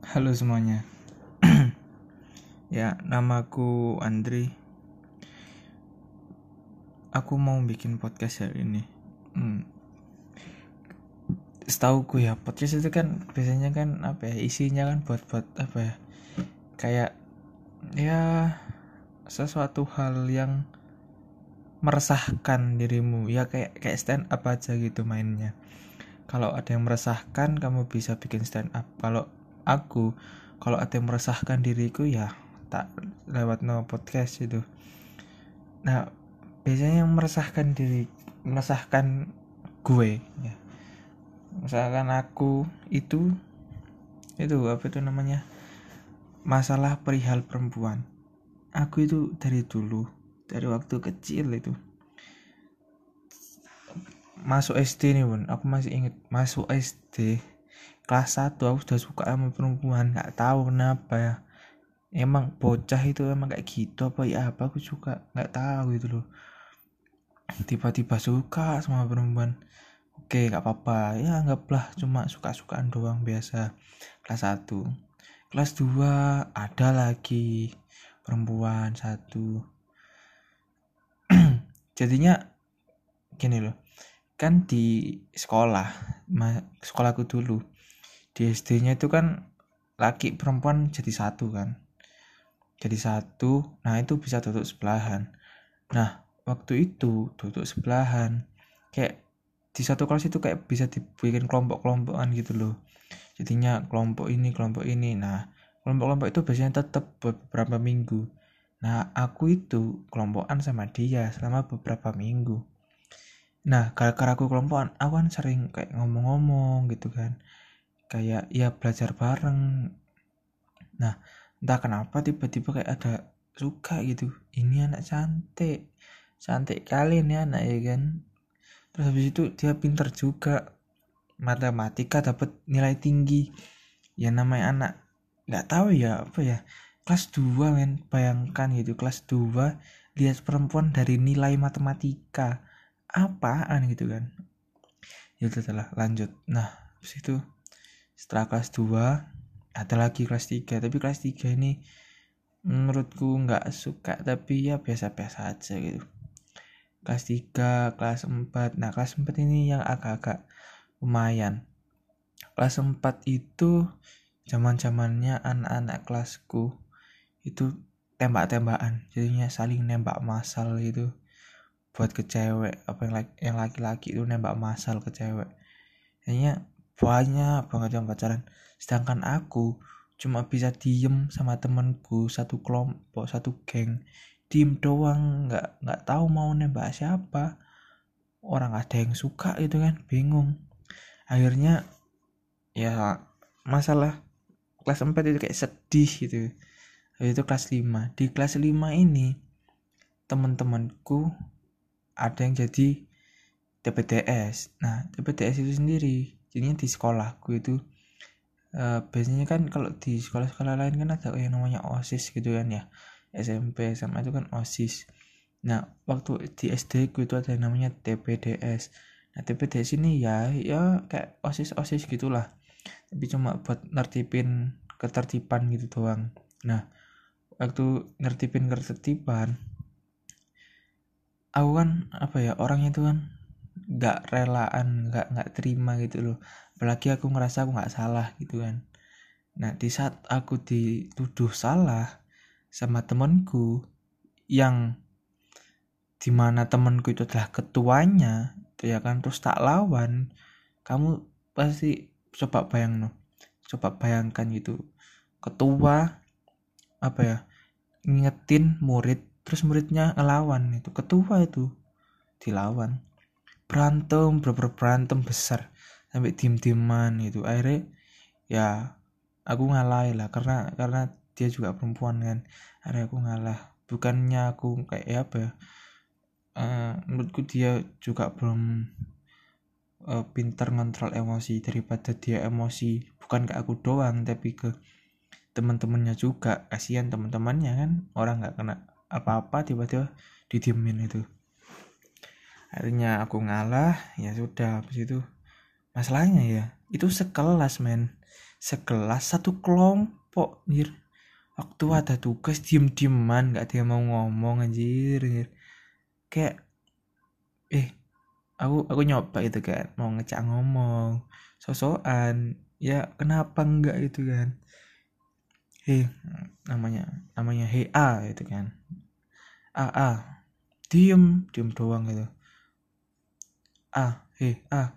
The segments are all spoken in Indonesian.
Halo semuanya. ya, namaku Andri. Aku mau bikin podcast hari ini. Hmm. Setauku ya, podcast itu kan biasanya kan apa ya, isinya kan buat-buat apa ya? Kayak ya sesuatu hal yang meresahkan dirimu ya kayak kayak stand up aja gitu mainnya kalau ada yang meresahkan kamu bisa bikin stand up kalau aku. Kalau ada yang meresahkan diriku ya tak lewat no podcast itu. Nah biasanya yang meresahkan diri meresahkan gue ya. Misalkan aku itu itu apa itu namanya? Masalah perihal perempuan. Aku itu dari dulu dari waktu kecil itu. Masuk SD nih bun. Aku masih inget masuk SD kelas 1 aku sudah suka sama perempuan nggak tahu kenapa ya. Emang bocah itu emang kayak gitu apa ya apa aku suka nggak tahu gitu loh. Tiba-tiba suka sama perempuan. Oke nggak apa-apa. Ya anggaplah cuma suka-sukaan doang biasa. Kelas 1 kelas 2 ada lagi perempuan satu. Jadinya gini loh. Kan di sekolah sekolahku dulu di SD-nya itu kan laki perempuan jadi satu kan. Jadi satu nah itu bisa duduk sebelahan. Nah waktu itu duduk sebelahan kayak di satu kelas itu kayak bisa dibikin kelompok-kelompokan gitu loh. Jadinya kelompok ini kelompok ini. Nah kelompok-kelompok itu biasanya tetap beberapa minggu. Nah aku itu kelompokan sama dia selama beberapa minggu. Nah gara-gara aku kelompokan aku kan sering kayak ngomong-ngomong gitu kan kayak ya belajar bareng. Nah entah kenapa tiba-tiba kayak ada suka gitu. Ini anak cantik. Cantik kali ini anak ya kan? Terus habis itu dia pinter juga. Matematika dapat nilai tinggi. Ya namanya anak. Nggak tahu ya apa ya? Kelas 2 men. Bayangkan gitu kelas 2 lihat perempuan dari nilai matematika. Apaan gitu kan? Ya telah lanjut. Nah habis itu setelah kelas 2 ada lagi kelas 3 tapi kelas 3 ini menurutku nggak suka tapi ya biasa-biasa aja gitu. Kelas 3 kelas 4 nah kelas 4 ini yang agak-agak lumayan. Kelas 4 itu zaman zamannya anak-anak kelasku itu tembak-tembakan. Jadinya saling nembak masal gitu. Buat ke cewek apa yang laki-laki itu nembak masal ke cewek. Kayaknya banyak banget yang pacaran. Sedangkan aku cuma bisa diem sama temenku satu kelompok satu geng. Diem doang nggak nggak tahu mau nembak siapa. Orang ada yang suka gitu kan bingung. Akhirnya ya masalah kelas 4 itu kayak sedih gitu. Habis itu kelas 5 di kelas 5 ini teman-temanku ada yang jadi TPTS nah TPTS itu sendiri jadinya di sekolahku itu uh, biasanya kan kalau di sekolah-sekolah lain kan ada yang namanya osis gitu kan ya. SMP SMA itu kan osis. Nah waktu di SD ku itu ada yang namanya TPDS nah TPDS ini ya ya kayak osis osis gitulah. Tapi cuma buat nertipin ketertiban gitu doang. Nah waktu nertipin ketertiban aku kan apa ya orangnya itu kan nggak relaan nggak nggak terima gitu loh. Apalagi aku ngerasa aku nggak salah gitu kan. Nah di saat aku dituduh salah sama temanku yang di mana temanku itu adalah ketuanya itu ya kan terus tak lawan kamu pasti coba bayang no coba bayangkan gitu. Ketua apa ya ngingetin murid terus muridnya ngelawan itu ketua itu dilawan berantem bener berantem besar. Sampai diem dieman itu akhirnya ya aku ngalah lah. Karena karena dia juga perempuan kan. Akhirnya aku ngalah. Bukannya aku kayak ya apa ya uh, menurutku dia juga belum uh, pintar ngontrol emosi daripada dia emosi. Bukan ke aku doang tapi ke teman-temannya juga. Kasihan teman-temannya kan. Orang nggak kena apa-apa tiba-tiba didiemin itu akhirnya aku ngalah ya sudah habis itu masalahnya ya itu sekelas men. Sekelas satu kelompok anjir. Waktu ada tugas diem dieman nggak yang mau ngomong anjir, anjir. kayak eh aku aku nyoba itu kan mau ngecak ngomong sosokan ya kenapa enggak itu kan. Hei namanya namanya hei A itu kan. A A diem diem doang gitu A hei A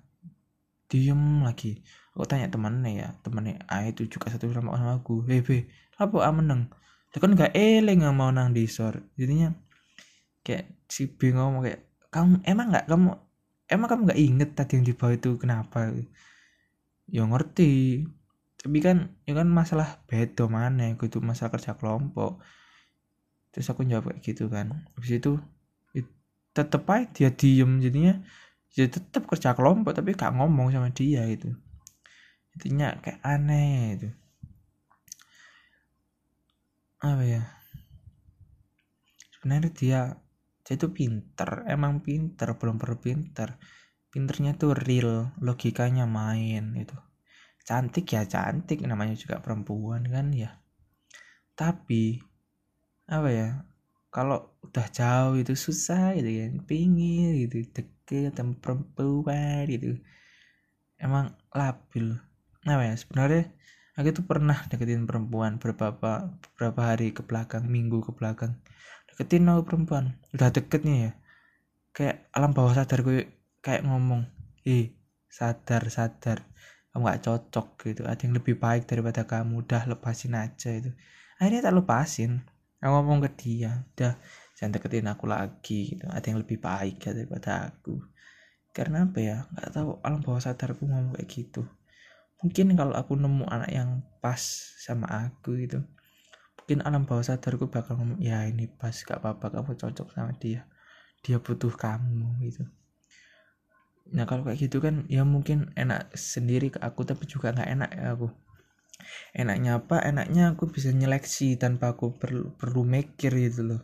diem lagi. Aku tanya temennya ya temennya A itu juga satu sama sama aku. Hei B apa A meneng? Dia kan gak eleng nggak mau nang disor jadinya kayak si B ngomong kayak kamu emang nggak kamu emang kamu nggak inget tadi yang di bawah itu kenapa? Ya ngerti. Tapi kan ya kan masalah beda mana itu masalah kerja kelompok. Terus aku jawab kayak gitu kan. Habis itu tetep aja dia diem. Jadinya ya tetep kerja kelompok tapi gak ngomong sama dia itu intinya kayak aneh itu apa ya? Sebenarnya dia dia itu pinter emang pinter belum perlu pinter. Pinternya tuh real logikanya main itu cantik ya cantik namanya juga perempuan kan ya. Tapi apa ya kalau udah jauh itu susah gitu kan pingin gitu deket sama perempuan gitu. Emang labil. Apa ya sebenarnya aku tuh pernah deketin perempuan beberapa beberapa hari ke belakang minggu ke belakang. Deketin aku perempuan udah deketnya ya. Kayak alam bawah sadar gue kayak ngomong eh sadar sadar kamu gak cocok gitu ada yang lebih baik daripada kamu udah lepasin aja itu akhirnya tak lepasin aku ngomong ke dia udah jangan deketin aku lagi gitu. Ada yang lebih baik ya daripada aku. Karena apa ya? Nggak tahu alam bawah sadarku ngomong kayak gitu. Mungkin kalau aku nemu anak yang pas sama aku gitu mungkin alam bawah sadarku bakal ngomong ya ini pas gak apa-apa kamu cocok sama dia. Dia butuh kamu gitu. Nah kalau kayak gitu kan ya mungkin enak sendiri ke aku tapi juga nggak enak ya aku enaknya apa? Enaknya aku bisa nyeleksi tanpa aku perlu perlu mikir gitu loh.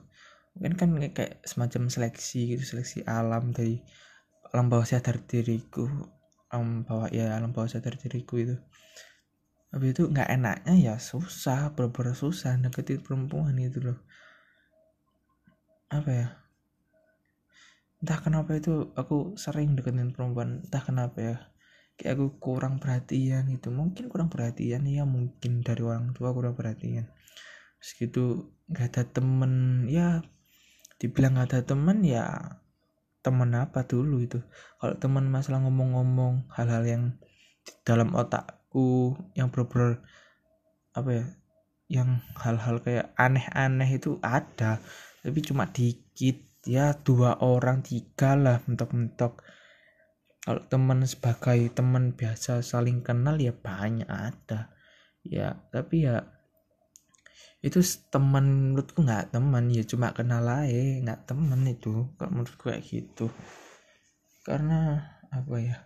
Mungkin kan kayak semacam seleksi gitu seleksi alam dari alam bawah sadar diriku. Alam bawah ya alam bawah sadar diriku itu. Habis itu nggak enaknya ya susah bener susah deketin perempuan itu loh. Apa ya? Entah kenapa itu aku sering deketin perempuan entah kenapa ya kayak aku kurang perhatian itu mungkin kurang perhatian ya mungkin dari orang tua kurang perhatian. Segitu nggak ada temen ya dibilang nggak ada temen ya temen apa dulu itu. Kalau temen masalah ngomong-ngomong hal-hal yang dalam otak aku yang bener-bener apa ya yang hal-hal kayak aneh-aneh itu ada. Tapi cuma dikit ya dua orang tiga lah mentok-mentok kalau teman sebagai teman biasa saling kenal ya banyak ada. Ya tapi ya itu teman menurutku nggak teman ya cuma kenal aja nggak teman itu. Kalau menurutku kayak gitu. Karena apa ya?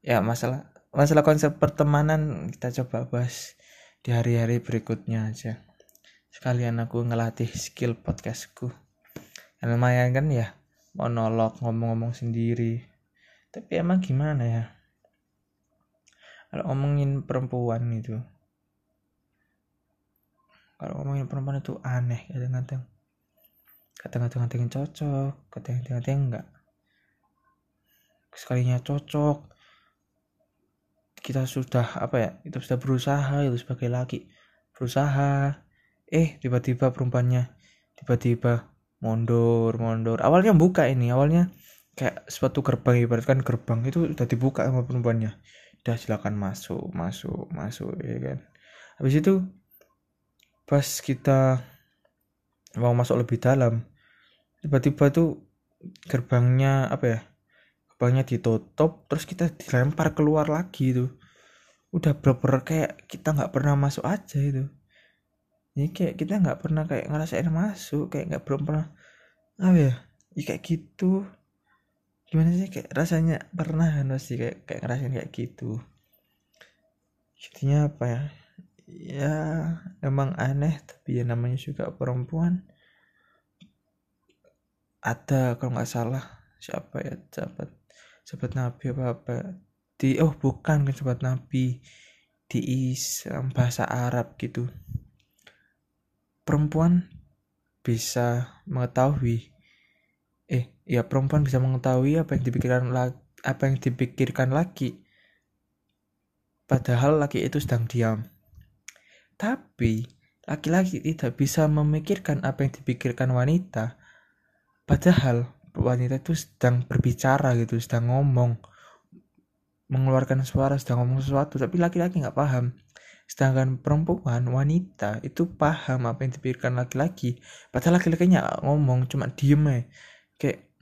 Ya masalah masalah konsep pertemanan kita coba bahas di hari-hari berikutnya aja. Sekalian aku ngelatih skill podcastku. Yang lumayan kan ya monolog ngomong-ngomong sendiri tapi emang gimana ya? Kalau ngomongin perempuan itu kalau ngomongin perempuan itu aneh kadang-kadang. Kadang-kadang cocok kadang-kadang enggak. Sekalinya cocok. Kita sudah apa ya kita sudah berusaha itu sebagai laki. Berusaha. Eh tiba-tiba perempuannya tiba-tiba mundur mundur. Awalnya buka ini awalnya kayak suatu gerbang ibaratkan gerbang itu udah dibuka sama perempuannya. Udah silakan masuk masuk masuk ya kan. Habis itu pas kita mau masuk lebih dalam tiba-tiba tuh gerbangnya apa ya gerbangnya ditutup terus kita dilempar keluar lagi itu. Udah bener kayak kita nggak pernah masuk aja itu. Ini kayak kita nggak pernah kayak ngerasain masuk kayak nggak belum pernah apa ya ya kayak gitu gimana sih kayak rasanya pernah kan sih kayak kayak ngerasain kayak gitu? Jadinya apa ya? Ya emang aneh tapi ya namanya juga perempuan. Ada kalau nggak salah siapa ya sahabat sahabat nabi apa apa? Di oh bukan kan sahabat nabi. Di Islam bahasa Arab gitu. Perempuan bisa mengetahui ya perempuan bisa mengetahui apa yang dipikirkan apa yang dipikirkan laki. Padahal laki itu sedang diam. Tapi laki-laki tidak bisa memikirkan apa yang dipikirkan wanita. Padahal wanita itu sedang berbicara gitu sedang ngomong. Mengeluarkan suara sedang ngomong sesuatu. Tapi laki-laki nggak paham. Sedangkan perempuan wanita itu paham apa yang dipikirkan laki-laki. Padahal laki-lakinya ngomong cuma diem ya kayak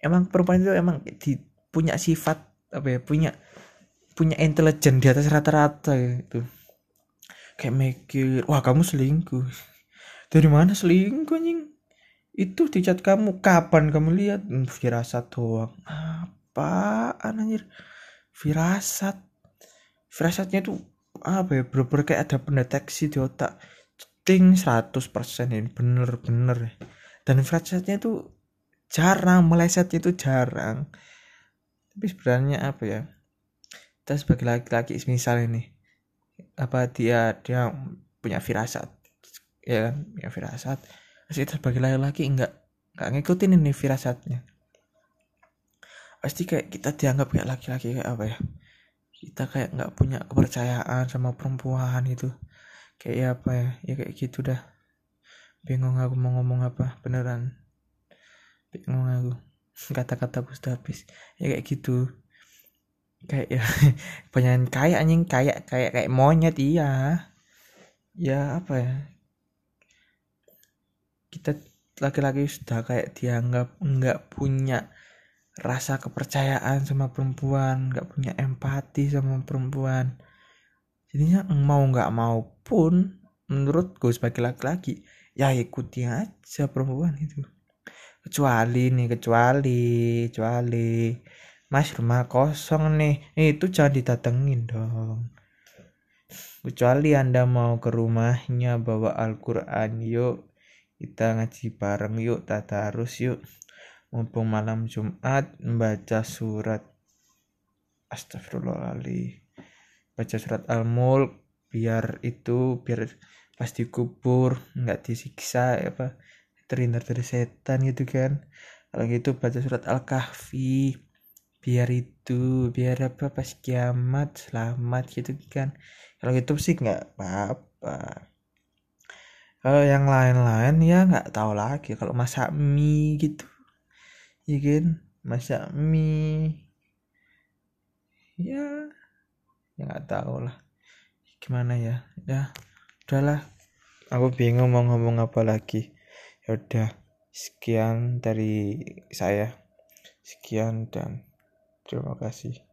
emang perempuan itu emang di, punya sifat apa ya punya punya intelijen di atas rata-rata gitu. Kayak mikir wah kamu selingkuh. Dari mana selingkuh anjing? Itu di kamu. Kapan kamu lihat? Hmm, firasat doang. Apa anjir? Firasat. Firasatnya tuh apa ya bener-bener kayak ada pendeteksi di otak. Ting 100% ini bener-bener. Dan firasatnya tuh jarang melesetnya itu jarang. Tapi sebenarnya apa ya kita sebagai laki-laki misal ini apa dia dia punya firasat ya kan punya firasat. Pasti sebagai laki-laki enggak enggak ngikutin ini firasatnya. Pasti kayak kita dianggap kayak laki-laki kayak apa ya kita kayak nggak punya kepercayaan sama perempuan itu kayak ya apa ya ya kayak gitu dah. Bingung aku mau ngomong apa beneran bingung aku. Kata-kata sudah habis ya kayak gitu. Kayak ya penyanyi kayak anjing kayak kayak kayak monyet iya. Ya apa ya? Kita laki-laki sudah kayak dianggap nggak punya rasa kepercayaan sama perempuan nggak punya empati sama perempuan. Jadinya mau nggak mau pun menurut gue sebagai laki-laki ya ikuti aja perempuan itu kecuali nih kecuali kecuali. Mas rumah kosong nih. Eh, itu jangan didatengin dong. Kecuali anda mau ke rumahnya bawa Al-Quran yuk. Kita ngaji bareng yuk harus yuk. Mumpung malam Jumat membaca surat. Astagfirullahaladzim. Baca surat Al-Mulk biar itu biar pas dikubur nggak disiksa apa terhindar dari setan gitu kan. Kalau gitu baca surat Al-Kahfi. Biar itu biar apa pas kiamat selamat gitu kan. Kalau gitu sih nggak apa-apa. Kalau yang lain-lain ya nggak tahu lagi. Kalau masak mie gitu. Ya kan? Masak mie. Ya ya nggak tahu lah. Gimana ya? Ya udahlah. Aku bingung mau ngomong apa lagi ya udah sekian dari saya sekian dan Terima kasih.